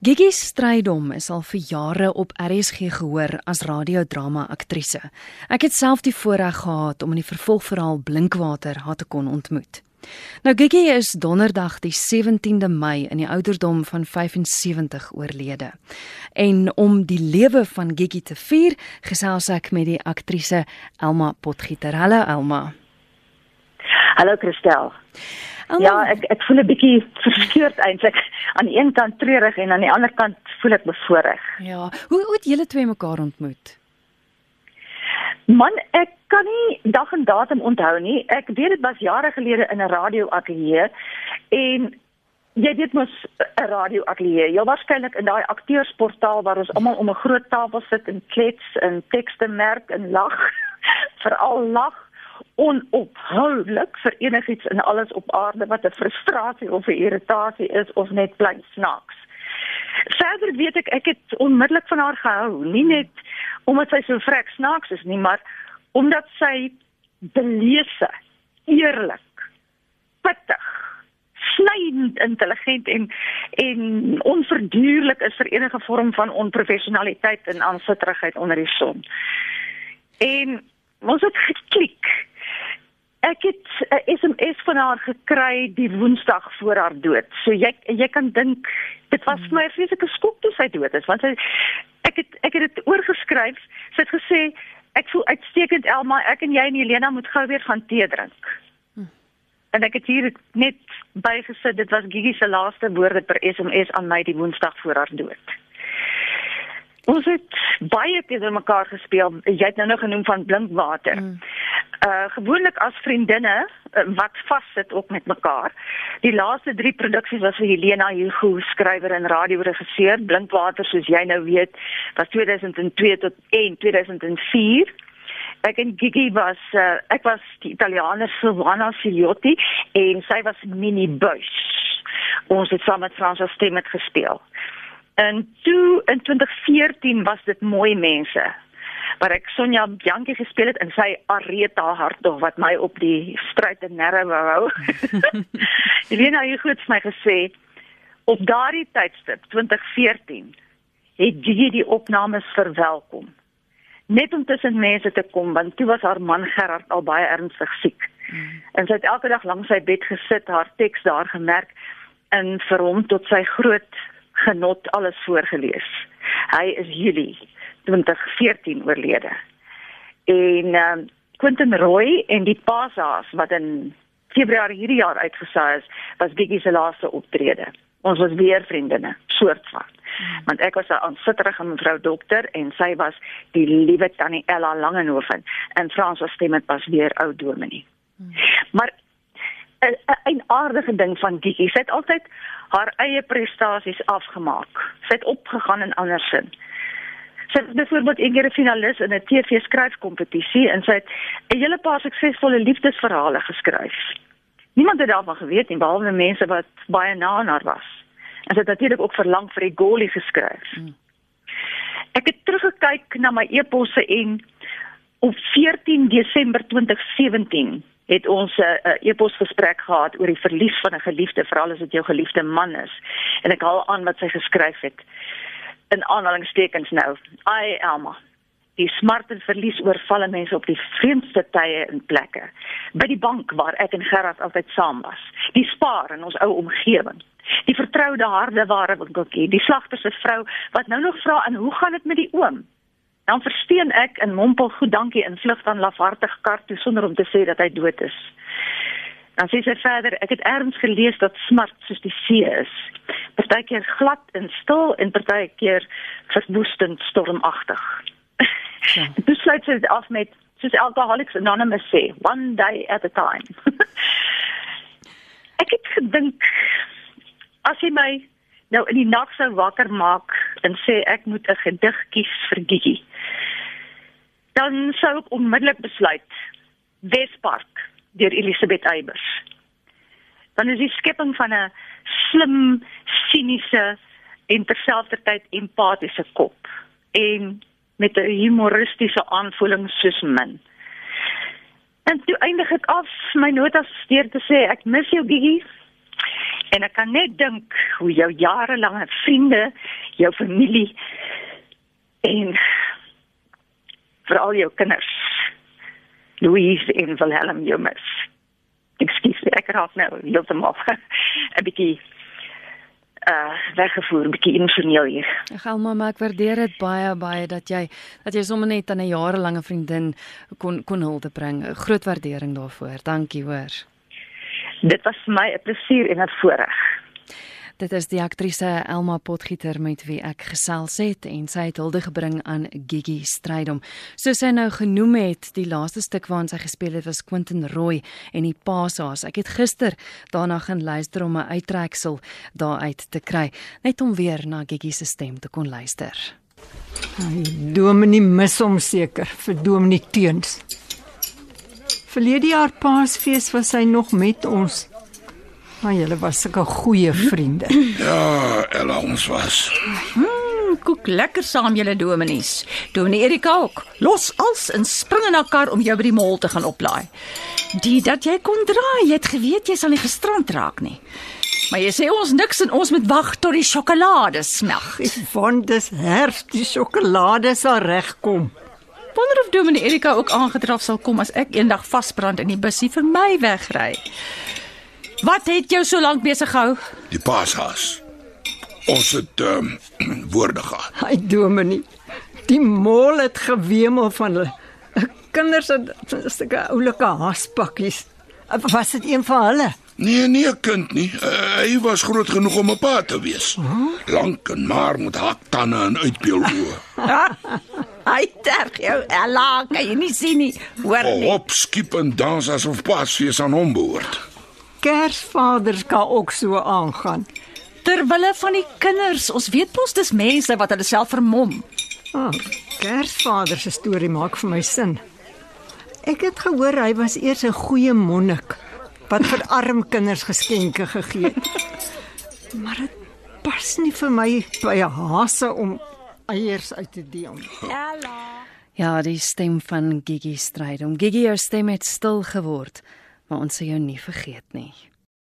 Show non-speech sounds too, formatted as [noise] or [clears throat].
Gigi Strydom is al vir jare op RSG gehoor as radiodrama aktrise. Ek het self die voorreg gehad om in die vervolgverhaal Blinkwater haar te kon ontmoet. Nou Gigi is donderdag die 17de Mei in die ouderdom van 75 oorlede. En om die lewe van Gigi te vier, gesels ek met die aktrise Elma Potgieter. Hallo Elma. Hallo Christel. Oh. Ja, ek ek voel 'n bietjie verskeurd eintlik. Aan die een kant treurig en aan die ander kant voel ek bevoorreg. Ja. Hoe hoe het julle twee mekaar ontmoet? Man, ek kan nie dag en datum onthou nie. Ek weet dit was jare gelede in 'n radioateljee en jy weet mos 'n radioateljee. Jy waarskynlik in daai akteursportaal waar ons almal om 'n groot tafel sit en klets en tekste merk en lag. [laughs] Veral lag onophoudelik vir enigiets in alles op aarde wat 'n frustrasie of 'n irritasie is of net plain snaaks. Verder weet ek ek het onmiddellik van haar gehou, nie net omdat sy so vrek snaaks is nie, maar omdat sy belese, eerlik, pittig, snydend intelligent en en onverduurlik is vir enige vorm van onprofessionaliteit en aansitterigheid onder die son. En ons het geklik Ek het 'n SMS van haar gekry die Woensdag voor haar dood. So jy jy kan dink dit was vir my 'n vreeslike skok toe sy dood is want sy ek het ek het dit oorgeskryf. Sy het gesê ek voel uitstekend Elma, ek en jy en Helena moet gou weer gaan tee drink. Hm. En ek het hier net bygesit dit was Gigi se laaste woorde per SMS aan my die Woensdag voor haar dood. Ons het baie teenoor mekaar gespeel. Jy het nou nog genoem van Blinkwater. Mm. Uh gewoonlik as vriendinne uh, wat vassit ook met mekaar. Die laaste 3 produksies was vir Helena Hugo skrywer en radioregisseur. Blinkwater soos jy nou weet was 2002 tot 1 2004. Ek en Gigi was uh, ek was die Italianer Silvana Filiotti en sy was Minnie Bush. Ons het saam met Frans Stemmet gespeel. En toe in 2014 was dit mooi mense. Maar ek Sonja Bianchi gespeel het en sy Areta Hartog wat my op die stryd en nerve hou. [laughs] Elena het goed vir my gesê op daardie tydstip 2014 het jy die opnames verwelkom. Net om tussen mense te kom want toe was haar man Gerard al baie ernstig siek. Mm. En sy het elke dag langs sy bed gesit, haar teks daar gemerk en vir hom tot sy groot genot alles voorgeles. Hy is Julie 2014 oorlede. En ehm um, Quentin Roy en die Pasas wat in Februarie hierdie jaar uitgesaai is, was Biggie se laaste optrede. Ons was weer vriendinne, soort van. Hmm. Want ek was 'n aansitterige mevrou dokter en sy was die liewe tannie Ella Langehoven en Frans was stem met pas weer ou dominee. Hmm. Maar 'n aardige ding van Gigi. Sy het altyd haar eie prestasies afgemaak. Sy het opgegaan in ander sin. Sy het byvoorbeeld eendag 'n finalis in 'n TV skryfkompetisie en sy het 'n hele paar suksesvolle liefdesverhale geskryf. Niemand het daarvan geweet nie behalwe mense wat baie na aan haar was. En sy het natuurlik ook verlang vir die Goli geskryf. Hmm. Ek het teruggekyk na my eposse en op 14 Desember 2017 het ons 'n uh, e-pos gesprek gehad oor die verlies van 'n geliefde, veral as dit jou geliefde man is. En ek haal aan wat sy geskryf het in aanhalingstekens nou. I Elma. Die smart en verlies oorval mense op die vreemdste tye en plekke. By die bank waar ek en Gerard altyd saam was. Die spaar in ons ou omgewing. Die vertroude harde ware winkeltjie, die slagter se vrou wat nou nog vra en hoe gaan dit met die oom? Dan versteen ek en mompel goed dankie in vlug dan lafhartig kart toe sonder om te sê dat hy dood is. Dan sê sy verder, ek het erns gelees dat smart soos die see is. Partykeer glad en stil en partykeer verwoestend stormagtig. Ja. [laughs] Dit sluit sy af met soos Alcoholics Anonymous sê, one day at a time. [laughs] ek het gedink as jy my nou in die nag sou wakker maak en sê ek moet 'n gedig kies vir Gigi. Dan sou ek onmiddellik besluit Wespark deur Elisabeth Eybers. Dan is die skepping van 'n slim, siniese en terselfdertyd empatiese kop en met 'n humoristiese aanvoeling soos min. En toe eindig ek af my notas deur te sê ek mis jou Gigi En ek kan net dink hoe jou jarelange vriende, jou familie en veral jou kinders Louise en Wilhelm jou mis. Ekskuus, ek raak nou heeltemal [laughs] 'n bietjie uh weggevoer 'n bietjie emosioneel hier. Ek gaan maar ek waardeer dit baie baie dat jy dat jy sommer net aan 'n jarelange vriendin kon kon hulde bring. Groot waardering daarvoor. Dankie hoor. Dit was vir my 'n plesier en 'n voorreg. Dit is die aktrise Elma Potgieter met wie ek gesels het en sy het hulde gebring aan Gigi Strydom. Soos sy nou genoem het, die laaste stuk waarna sy gespeel het was Quentin Roy en die Pasa's. Ek het gister daarna gaan luister om 'n uittreksel daaruit te kry, net om weer na Gigi se stem te kon luister. Hy Dominie mis hom seker vir Dominie Teuns. Verlede jaar Paasfees was hy nog met ons. Maar julle was sulke goeie vriende. [clears throat] Ja, Ella ons was. Mm, kook lekker saam julle dominies. Dominee Erika ook. Los als en spring in kar om jou by die mall te gaan oplaai. Die dat jy kon draai, jy het geweet jy sal nie gestrand raak nie. Maar jy sê ons niks en ons moet wag tot die sjokolade smag. [laughs] Want dis herfs, die sjokolade sal regkom. Wonder of Dominee Erika ook aangedraf sal kom as ek eendag vasbrand in die busie vir my wegry. Wat het jou so lank besig gehou? Die paashaas. Ons het ehm um, [clears throat] woorde gehad. Hy Dominie. Die mol het gewemel van hulle. Kinders het sulke oulike haaspakkies. Was dit een van hulle? Nee, nee, kind nie. Uh, hy was groot genoeg om 'n pa te wees. Huh? Lank en maar met haktande en uitbeeld oë. [laughs] Hy terg jou Ella, kan jy nie sien nie. Hoor nie. Op skiep en dans asof paasfees aan hom behoort. Kersvaders kan ook so aangaan. Terwille van die kinders, ons weet mos dis mense wat hulle self vermom. Ah, Kersvader se storie maak vir my sin. Ek het gehoor hy was eers 'n goeie monnik wat vir arm kinders geskenke gegee het. Maar dit pas nie vir my by 'n hase om eiers uit te deel. Ella. Ja, die stem van Gigi Strydom. Gigi, jou stem het stil geword, maar ons sal jou nie vergeet nie.